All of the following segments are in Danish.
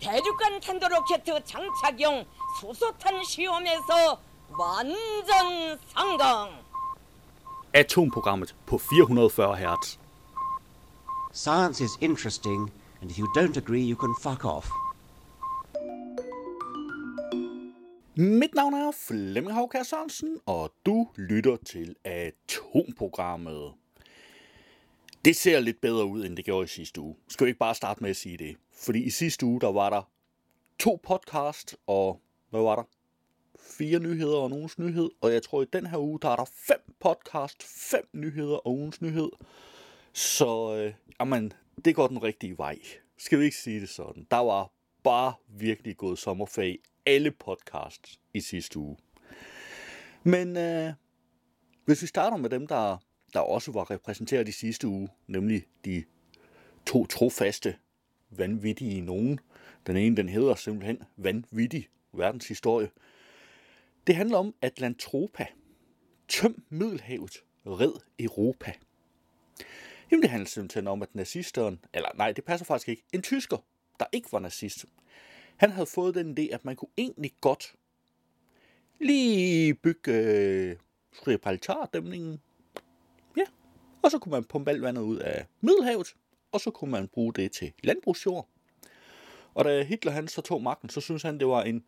대륙간 탄도로켓 장착용 수소탄 시험에서 완전 성공. Atomprogrammet på 440 Hz. Science is interesting, and if you don't agree, you can fuck off. Mit navn er Flemming Havkær Sørensen, og du lytter til Atomprogrammet. Det ser lidt bedre ud, end det gjorde i sidste uge. Skal vi ikke bare starte med at sige det? Fordi i sidste uge, der var der to podcast, og hvad var der? Fire nyheder og ugens nyhed. Og jeg tror, i den her uge, der er der fem podcast, fem nyheder og ugens nyhed. Så, øh, jamen, det går den rigtige vej. Skal vi ikke sige det sådan? Der var bare virkelig gået sommerferie alle podcasts i sidste uge. Men øh, hvis vi starter med dem, der, der også var repræsenteret i sidste uge, nemlig de to trofaste, vanvittige nogen. Den ene, den hedder simpelthen Vanvittig verdenshistorie. Det handler om Atlantropa. Tøm Middelhavet, red Europa. Jamen det handler simpelthen om, at nazisteren, eller nej, det passer faktisk ikke, en tysker, der ikke var nazist, han havde fået den idé, at man kunne egentlig godt lige bygge øh, dæmningen. Ja, og så kunne man pumpe alt vandet ud af Middelhavet, og så kunne man bruge det til landbrugsjord. Og da Hitler han så tog magten, så synes han, det var en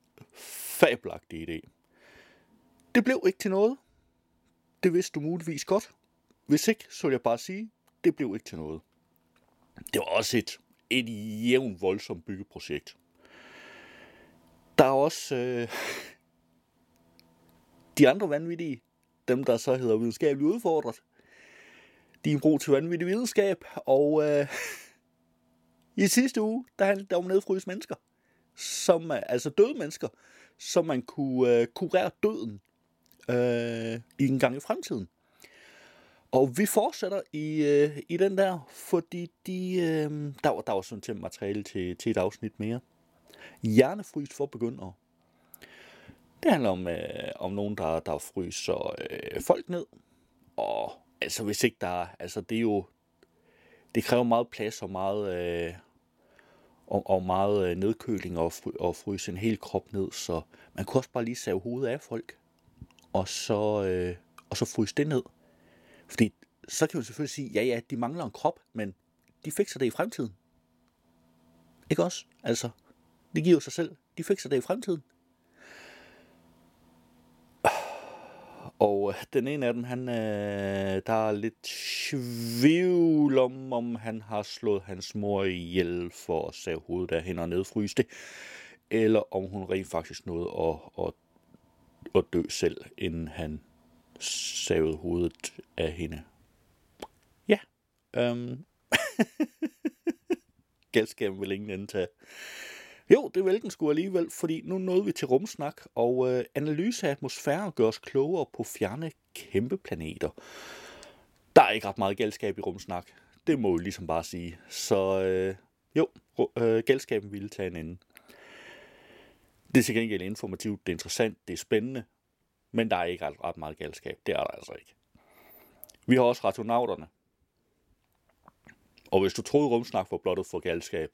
fabelagtig idé. Det blev ikke til noget. Det vidste du muligvis godt. Hvis ikke, så vil jeg bare sige, det blev ikke til noget. Det var også et, et jævn voldsomt byggeprojekt. Der er også øh, de andre vanvittige, dem der så hedder videnskabeligt udfordret. De er brug til vanvittig videnskab, og øh, i sidste uge, der handlede det om nedfryse mennesker, som, øh, altså døde mennesker, som man kunne øh, kurere døden øh, i en gang i fremtiden. Og vi fortsætter i, øh, i den der, fordi de, øh, der, var, der var sådan til materiale til, til et afsnit mere. Hjernefrys for begyndere. Det handler om, øh, om nogen, der, der fryser øh, folk ned. Og altså, hvis ikke der er, altså det er jo, det kræver meget plads og meget, øh, og, og meget øh, nedkøling og, fry, og fryse en hel krop ned, så man kunne også bare lige save hovedet af folk, og så, øh, og så fryse det ned. Fordi så kan man selvfølgelig sige, ja ja, de mangler en krop, men de fikser det i fremtiden. Ikke også? Altså, det giver sig selv. De fikser det i fremtiden. Og øh, den ene af dem, han, øh, der er lidt tvivl om, om han har slået hans mor ihjel for at save hovedet af hende og nedfryse det, eller om hun rent faktisk nåede at, at, at dø selv, inden han savede hovedet af hende. Ja. Øhm. Galskaben vil ingen ende tage. Jo, det vil den skulle alligevel, fordi nu nåede vi til rumsnak, og øh, analyse af atmosfæren gør os klogere på fjerne kæmpeplaneter. Der er ikke ret meget galskab i rumsnak. Det må vi ligesom bare sige. Så øh, jo, øh, galskaben ville tage en ende. Det er til gengæld informativt, det er interessant, det er spændende, men der er ikke ret, ret meget galskab. Det er der altså ikke. Vi har også rationauterne. Og hvis du troede rumsnak var blottet for galskab,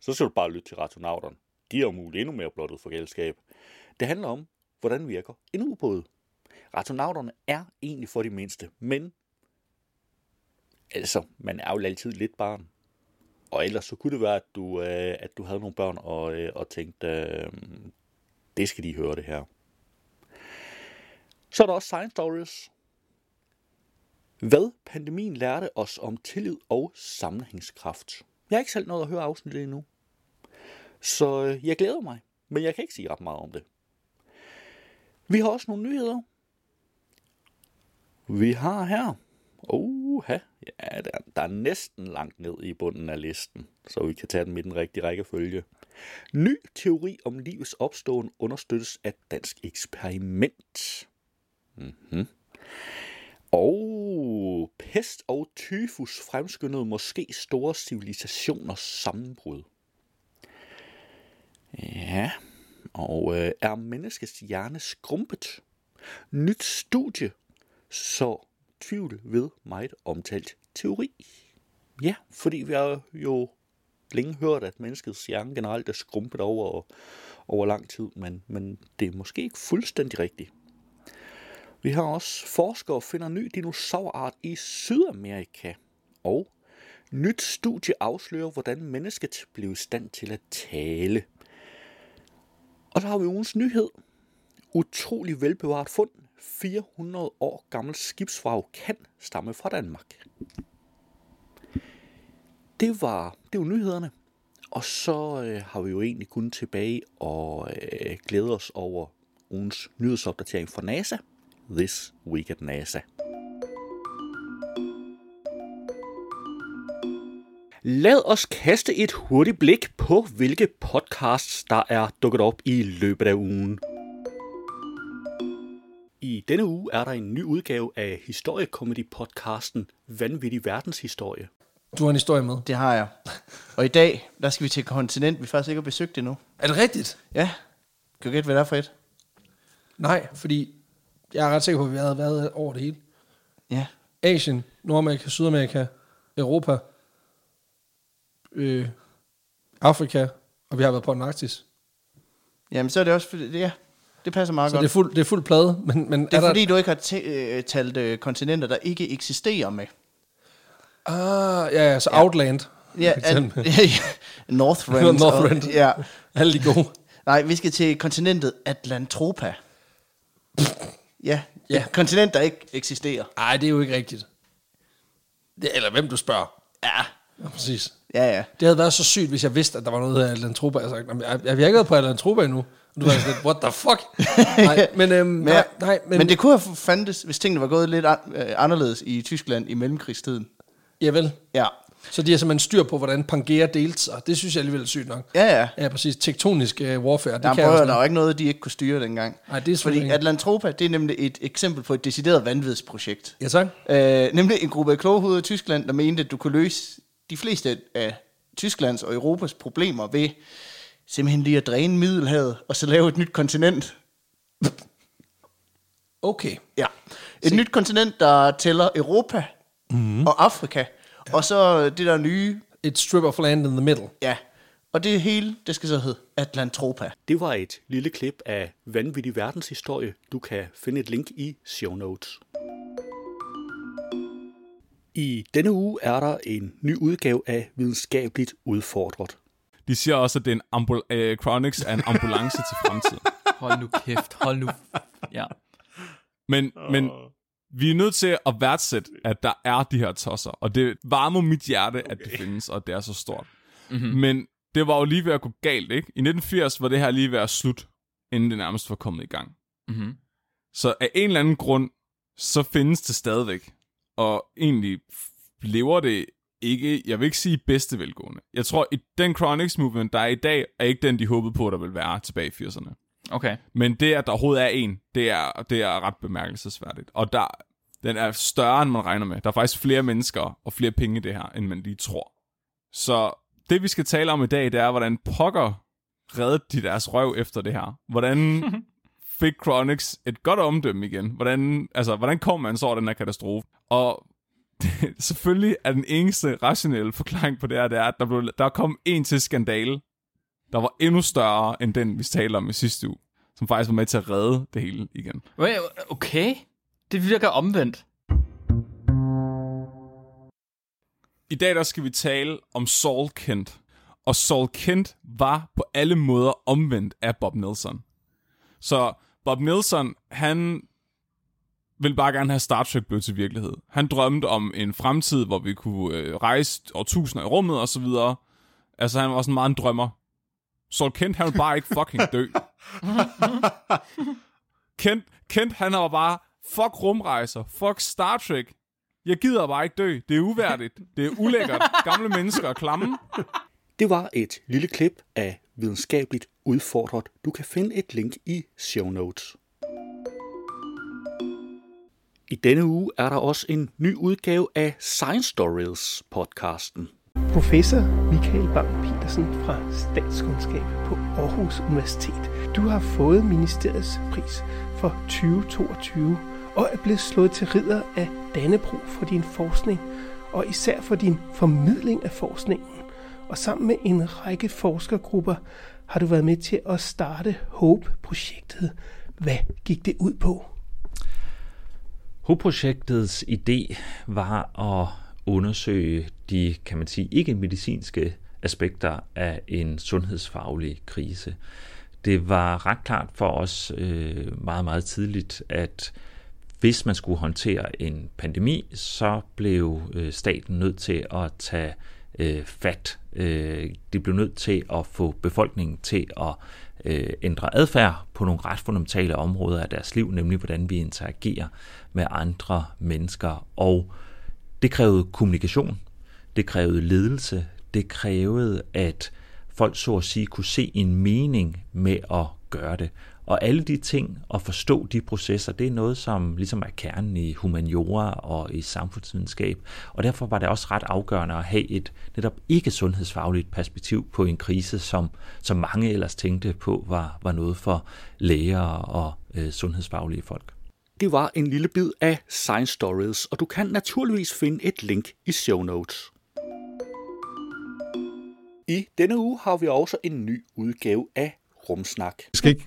så skal du bare lytte til rationauterne. De er om muligt endnu mere blottet for gældskab. Det handler om, hvordan virker en ubåd. Rationauterne er egentlig for de mindste, men altså, man er jo altid lidt barn. Og ellers så kunne det være, at du, øh, at du havde nogle børn og, øh, og tænkte, øh, det skal de høre det her. Så er der også Science Stories. Hvad pandemien lærte os om tillid og sammenhængskraft. Jeg har ikke selv nået at høre afsnittet endnu. Så øh, jeg glæder mig, men jeg kan ikke sige ret meget om det. Vi har også nogle nyheder. Vi har her. Oha, ja, der, der er næsten langt ned i bunden af listen, så vi kan tage den med den rigtige rækkefølge. Ny teori om livets opståen understøttes af dansk eksperiment. Mm-hmm. Og pest og tyfus fremskyndede måske store civilisationers sammenbrud. Ja, og øh, er menneskets hjerne skrumpet? Nyt studie, så tvivl ved meget omtalt teori. Ja, fordi vi har jo længe hørt, at menneskets hjerne generelt er skrumpet over, over lang tid, men, men det er måske ikke fuldstændig rigtigt. Vi har også forskere finder ny dinosaurart i Sydamerika, og nyt studie afslører, hvordan mennesket blev i stand til at tale. Og så har vi ugens nyhed. Utrolig velbevaret fund. 400 år gammel skibsvrag kan stamme fra Danmark. Det var, det var nyhederne. Og så øh, har vi jo egentlig kun tilbage og øh, glæde os over ugens nyhedsopdatering fra NASA. This Week at NASA. Lad os kaste et hurtigt blik på, hvilke podcasts, der er dukket op i løbet af ugen. I denne uge er der en ny udgave af historiekomedy-podcasten Vanvittig Verdenshistorie. Du har en historie med. Det har jeg. Og i dag, der skal vi til et kontinent, vi faktisk ikke har besøgt endnu. Er det rigtigt? Ja. Kan du gætte, hvad det er for et? Nej, fordi jeg er ret sikker på, at vi har været over det hele. Ja. Asien, Nordamerika, Sydamerika, Europa, øh, Afrika, og vi har været på Antarktis. Jamen, så er det også, fordi, det, ja, det passer meget Så godt. det er fuld, det er fuld plade, men, men det er, der... fordi, du ikke har øh, talt øh, kontinenter, der ikke eksisterer med. Ah, ja, ja, så ja. Outland. Ja, eksempel. Northrend. Northrend. Og, ja. Alle de gode. Nej, vi skal til kontinentet Atlantropa. Ja, Ja. et kontinent, der ikke eksisterer. Nej, det er jo ikke rigtigt. Det, eller hvem du spørger. Ja. Ja, præcis. Ja, ja. Det havde været så sygt, hvis jeg vidste, at der var noget af Atlantropa. Jeg havde sagt, "Nå, men jeg, jeg, jeg har ikke været på Atlantropa endnu. Og du var sådan lidt, what the fuck? nej, men, øhm, Men, nej, nej, men, men det kunne have fandtes, hvis tingene var gået lidt an, øh, anderledes i Tyskland i mellemkrigstiden. Ja vel. Ja. Så de har simpelthen styr på, hvordan Pangea delte sig. Det synes jeg alligevel er sygt nok. Ja, ja. Ja, præcis. Tektonisk uh, warfare. Det Der, kan jeg der var ikke noget, de ikke kunne styre dengang. Nej, det er Fordi ikke. Atlantropa, det er nemlig et eksempel på et decideret vanvidsprojekt. Ja, tak. Øh, nemlig en gruppe af kloghoveder i Tyskland, der mente, at du kunne løse de fleste af Tysklands og Europas problemer ved simpelthen lige at dræne Middelhavet, og så lave et nyt kontinent. Okay. Ja. Et nyt kontinent, der tæller Europa mm. og Afrika. Og så det der nye, Et strip of land in the middle. ja, og det hele, det skal så hedde Atlantropa. Det var et lille klip af Vanvittig Verdenshistorie. Du kan finde et link i show notes. I denne uge er der en ny udgave af Videnskabeligt Udfordret. De siger også, at det er en ambul- uh, Chronix er en ambulance til fremtiden. Hold nu kæft, hold nu. Ja. Men, men vi er nødt til at værdsætte, at der er de her tosser. Og det varmer mit hjerte, okay. at det findes, og det er så stort. Mm-hmm. Men det var jo lige ved at gå galt, ikke? I 1980 var det her lige ved at slut, inden det nærmest var kommet i gang. Mm-hmm. Så af en eller anden grund, så findes det stadigvæk. Og egentlig lever det ikke, jeg vil ikke sige bedste velgående. Jeg tror, at den Chronix movement, der er i dag, er ikke den, de håbede på, der vil være tilbage i 80'erne. Okay. Men det, at der overhovedet er en, det er, det er ret bemærkelsesværdigt. Og der, den er større, end man regner med. Der er faktisk flere mennesker og flere penge i det her, end man lige tror. Så det, vi skal tale om i dag, det er, hvordan pokker reddede de deres røv efter det her. Hvordan fik Chronix et godt omdømme igen? Hvordan, altså, hvordan kom man så over den her katastrofe? Og det, selvfølgelig er den eneste rationelle forklaring på det her, det er, at der, blev, der kom en til skandale, der var endnu større end den, vi talte om i sidste uge, som faktisk var med til at redde det hele igen. Okay. Det virker omvendt. I dag der skal vi tale om Saul Kent. Og Saul Kent var på alle måder omvendt af Bob Nelson. Så Bob Nelson, han ville bare gerne have Star Trek blev til virkelighed. Han drømte om en fremtid, hvor vi kunne øh, rejse årtusinder i rummet og så videre. Altså, han var sådan meget en drømmer. Saul Kent, han vil bare ikke fucking dø. Kent, Kent, han var bare, fuck rumrejser, fuck Star Trek. Jeg gider bare ikke dø. Det er uværdigt. Det er ulækkert. Gamle mennesker er klamme. Det var et lille klip af Videnskabeligt Udfordret. Du kan finde et link i show notes. I denne uge er der også en ny udgave af Science Stories podcasten. Professor Michael Bang Petersen fra Statskundskab på Aarhus Universitet. Du har fået ministeriets pris for 2022 og er blevet slået til ridder af Dannebro for din forskning og især for din formidling af forskningen. og sammen med en række forskergrupper har du været med til at starte HOPE-projektet. Hvad gik det ud på? HOPE-projektets idé var at undersøge de, kan man sige, ikke-medicinske aspekter af en sundhedsfaglig krise. Det var ret klart for os øh, meget, meget tidligt, at hvis man skulle håndtere en pandemi, så blev øh, staten nødt til at tage øh, fat. Øh, de blev nødt til at få befolkningen til at øh, ændre adfærd på nogle ret fundamentale områder af deres liv, nemlig hvordan vi interagerer med andre mennesker. Og det krævede kommunikation, det krævede ledelse, det krævede, at folk så at sige kunne se en mening med at gøre det. Og alle de ting, at forstå de processer, det er noget, som ligesom er kernen i humaniora og i samfundsvidenskab. Og derfor var det også ret afgørende at have et netop ikke sundhedsfagligt perspektiv på en krise, som, som mange ellers tænkte på var, var noget for læger og øh, sundhedsfaglige folk. Det var en lille bid af Science Stories, og du kan naturligvis finde et link i show notes. I denne uge har vi også en ny udgave af Rumsnak. Det skal ikke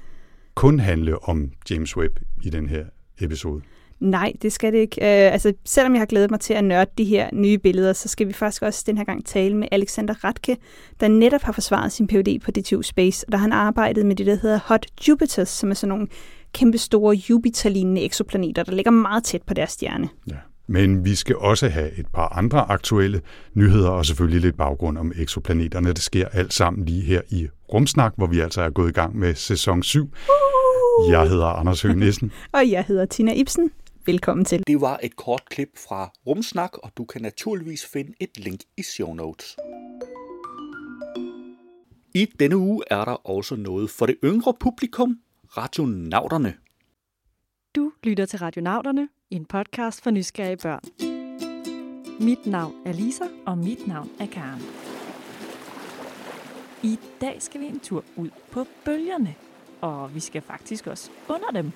kun handle om James Webb i den her episode. Nej, det skal det ikke. Uh, altså, selvom jeg har glædet mig til at nørde de her nye billeder, så skal vi faktisk også den her gang tale med Alexander Ratke, der netop har forsvaret sin PhD på DTU Space, og der har han arbejdet med det, der hedder Hot Jupiters, som er sådan nogle kæmpe store Jupiter-lignende eksoplaneter, der ligger meget tæt på deres stjerne. Ja. Men vi skal også have et par andre aktuelle nyheder, og selvfølgelig lidt baggrund om eksplaneterne. Det sker alt sammen lige her i Rumsnak, hvor vi altså er gået i gang med sæson 7. Uh! Jeg hedder Anders Høgh Nissen. og jeg hedder Tina Ibsen. Velkommen til. Det var et kort klip fra Rumsnak, og du kan naturligvis finde et link i show notes. I denne uge er der også noget for det yngre publikum, Radionauterne. Du lytter til Radionauterne, en podcast for nysgerrige børn. Mit navn er Lisa. Og mit navn er Karen. I dag skal vi en tur ud på bølgerne. Og vi skal faktisk også under dem.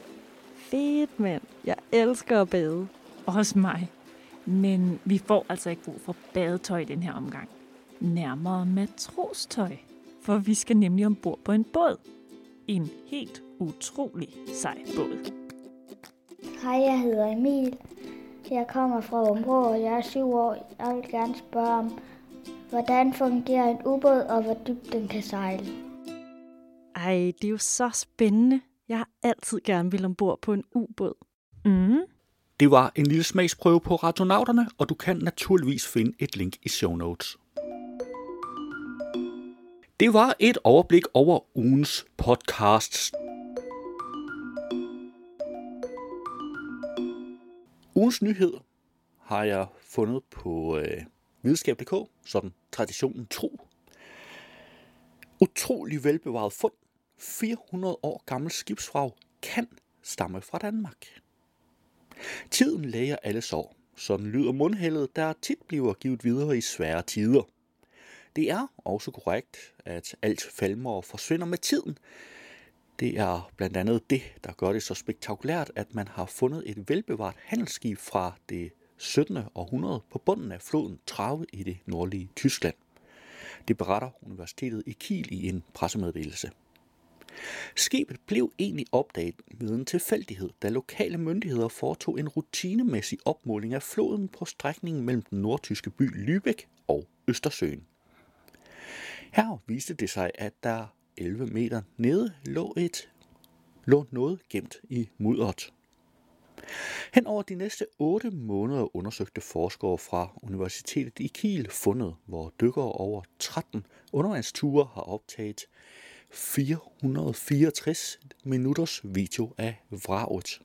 Fedt, mand. Jeg elsker at bade. Også mig. Men vi får altså ikke brug for badetøj i den her omgang. Nærmere matrostøj. For vi skal nemlig ombord på en båd. En helt utrolig sej båd. Hej, jeg hedder Emil. Jeg kommer fra Umbro, og jeg er syv år. Jeg vil gerne spørge om, hvordan fungerer en ubåd, og hvor dybt den kan sejle. Ej, det er jo så spændende. Jeg har altid gerne vil ombord på en ubåd. Mm. Det var en lille smagsprøve på Radionauterne, og du kan naturligvis finde et link i show notes. Det var et overblik over ugens podcasts. Ugens nyhed har jeg fundet på øh, videnskab.dk, sådan traditionen tro. Utrolig velbevaret fund. 400 år gammel skibsvrag kan stamme fra Danmark. Tiden læger alle sår. Sådan lyder mundhældet, der tit bliver givet videre i svære tider. Det er også korrekt, at alt falmer og forsvinder med tiden. Det er blandt andet det, der gør det så spektakulært, at man har fundet et velbevaret handelsskib fra det 17. århundrede på bunden af floden Trave i det nordlige Tyskland. Det beretter Universitetet i Kiel i en pressemeddelelse. Skibet blev egentlig opdaget ved en tilfældighed, da lokale myndigheder foretog en rutinemæssig opmåling af floden på strækningen mellem den nordtyske by Lübeck og Østersøen. Her viste det sig, at der 11 meter nede lå et lå noget gemt i mudderet. Hen over de næste 8 måneder undersøgte forskere fra Universitetet i Kiel fundet, hvor dykkere over 13 undervandsture har optaget 464 minutters video af vraget.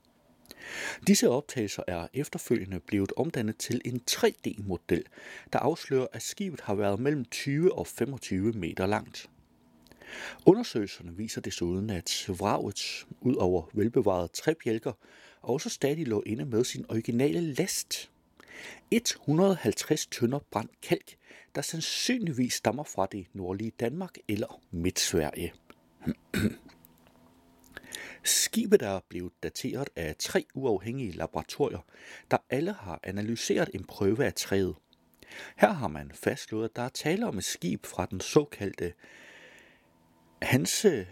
Disse optagelser er efterfølgende blevet omdannet til en 3D-model, der afslører, at skibet har været mellem 20 og 25 meter langt. Undersøgelserne viser desuden, at vraget, ud over velbevarede træbjælker, også stadig lå inde med sin originale last. 150 tønder brændt kalk, der sandsynligvis stammer fra det nordlige Danmark eller Midt-Sverige. Skibet er blevet dateret af tre uafhængige laboratorier, der alle har analyseret en prøve af træet. Her har man fastslået, at der er tale om et skib fra den såkaldte Hanse,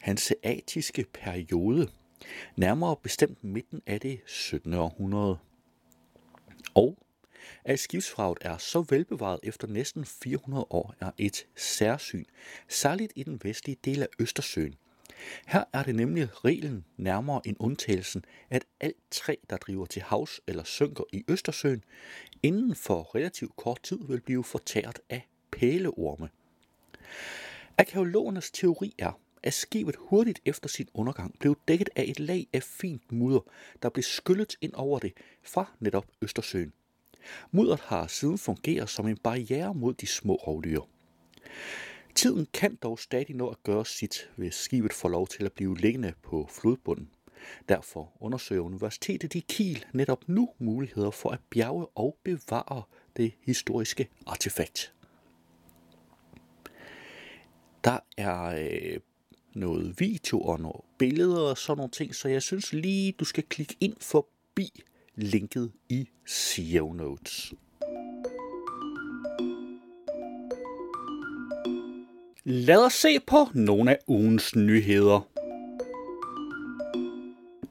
hanseatiske periode, nærmere bestemt midten af det 17. århundrede. Og at skibsfraget er så velbevaret efter næsten 400 år er et særsyn, særligt i den vestlige del af Østersøen. Her er det nemlig reglen nærmere en undtagelsen, at alt træ, der driver til havs eller synker i Østersøen, inden for relativt kort tid vil blive fortæret af pæleorme. Arkeologernes teori er, at skibet hurtigt efter sin undergang blev dækket af et lag af fint mudder, der blev skyllet ind over det fra netop Østersøen. Mudderet har siden fungeret som en barriere mod de små rovdyr. Tiden kan dog stadig nå at gøre sit, hvis skibet får lov til at blive liggende på flodbunden. Derfor undersøger Universitetet i Kiel netop nu muligheder for at bjerge og bevare det historiske artefakt. Der er øh, noget video og nogle billeder og sådan nogle ting, så jeg synes lige, du skal klikke ind forbi linket i show notes. Lad os se på nogle af ugens nyheder.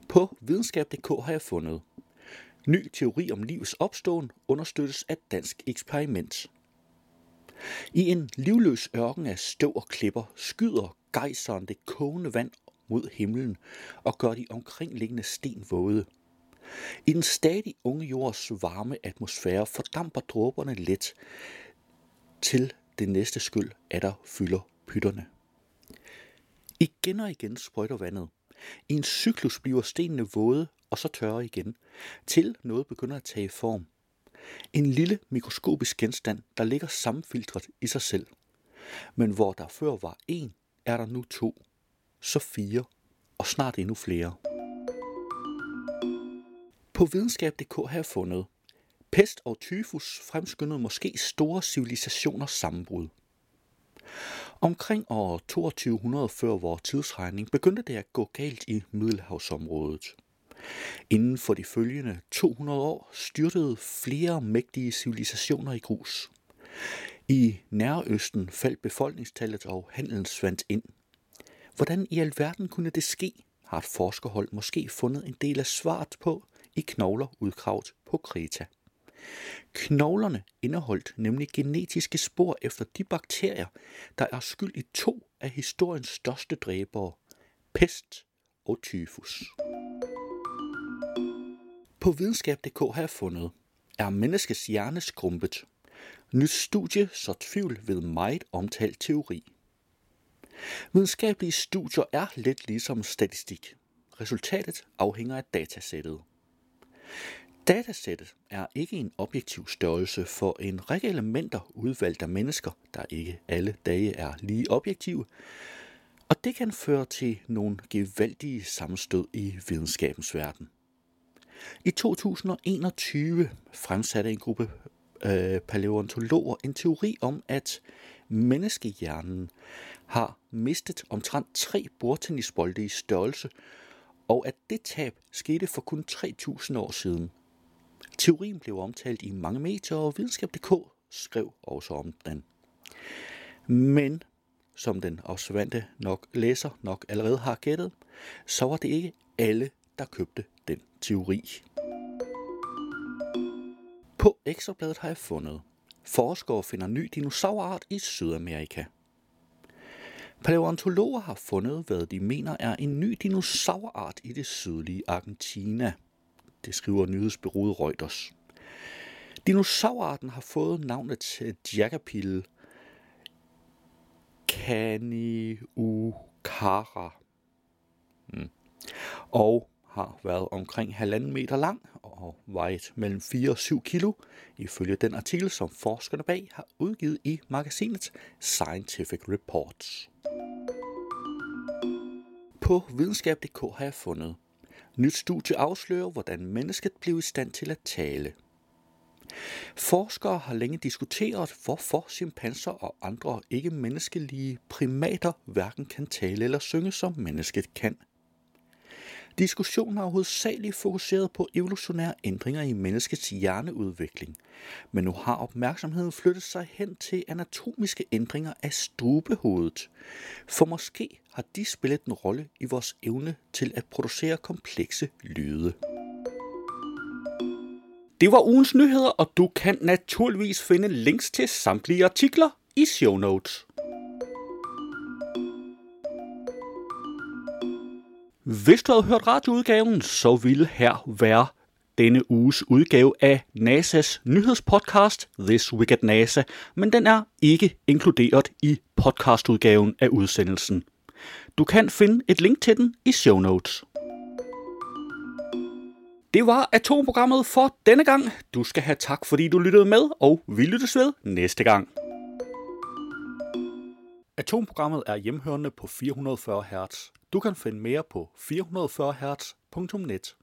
På videnskab.dk har jeg fundet Ny teori om livs opståen understøttes af dansk eksperiment. I en livløs ørken af støv og klipper skyder gejseren det kogende vand mod himlen og gør de omkringliggende sten våde. I den stadig unge jords varme atmosfære fordamper dråberne let, til det næste skyld er der fylder pytterne. Igen og igen sprøjter vandet. I en cyklus bliver stenene våde og så tørre igen, til noget begynder at tage form. En lille mikroskopisk genstand, der ligger sammenfiltret i sig selv. Men hvor der før var en, er der nu to, så fire og snart endnu flere. På videnskab.dk har jeg fundet, pest og tyfus fremskyndede måske store civilisationers sammenbrud. Omkring år 2200 før vores tidsregning begyndte det at gå galt i Middelhavsområdet. Inden for de følgende 200 år styrtede flere mægtige civilisationer i grus. I Nærøsten faldt befolkningstallet og handelen svandt ind. Hvordan i alverden kunne det ske, har et forskerhold måske fundet en del af svaret på i knogler udkravet på Kreta. Knoglerne indeholdt nemlig genetiske spor efter de bakterier, der er skyld i to af historiens største dræbere, pest og tyfus. På videnskab.dk har jeg fundet, er menneskets hjerne skrumpet. Nyt studie så tvivl ved meget omtalt teori. Videnskabelige studier er lidt ligesom statistik. Resultatet afhænger af datasættet. Datasættet er ikke en objektiv størrelse for en række elementer udvalgt af mennesker, der ikke alle dage er lige objektive, og det kan føre til nogle gevaldige sammenstød i videnskabens verden. I 2021 fremsatte en gruppe øh, paleontologer en teori om, at menneskehjernen har mistet omtrent tre bordtennisbolde i størrelse, og at det tab skete for kun 3.000 år siden. Teorien blev omtalt i mange medier, og videnskab.dk skrev også om den. Men, som den observante nok læser nok allerede har gættet, så var det ikke alle, der købte den teori. På Ekstrabladet har jeg fundet, forskere finder ny dinosaurart i Sydamerika. Paleontologer har fundet, hvad de mener er en ny dinosaurart i det sydlige Argentina. Det skriver nyhedsbyrået Reuters. Dinosaurarten har fået navnet Jacapil caniucara. Mm. Og har været omkring halvanden meter lang og vejet mellem 4 og 7 kilo, ifølge den artikel, som forskerne bag har udgivet i magasinet Scientific Reports. På videnskab.dk har jeg fundet. Nyt studie afslører, hvordan mennesket blev i stand til at tale. Forskere har længe diskuteret, hvorfor chimpanser og andre ikke-menneskelige primater hverken kan tale eller synge, som mennesket kan. Diskussionen har hovedsageligt fokuseret på evolutionære ændringer i menneskets hjerneudvikling, men nu har opmærksomheden flyttet sig hen til anatomiske ændringer af strubehovedet. For måske har de spillet en rolle i vores evne til at producere komplekse lyde. Det var ugens nyheder, og du kan naturligvis finde links til samtlige artikler i show notes. Hvis du havde hørt radioudgaven, så ville her være denne uges udgave af NASA's nyhedspodcast This Week at NASA, men den er ikke inkluderet i podcastudgaven af udsendelsen. Du kan finde et link til den i show notes. Det var atomprogrammet for denne gang. Du skal have tak, fordi du lyttede med, og vi lyttes ved næste gang. Atomprogrammet er hjemhørende på 440 Hz. Du kan finde mere på 440 Hz.net.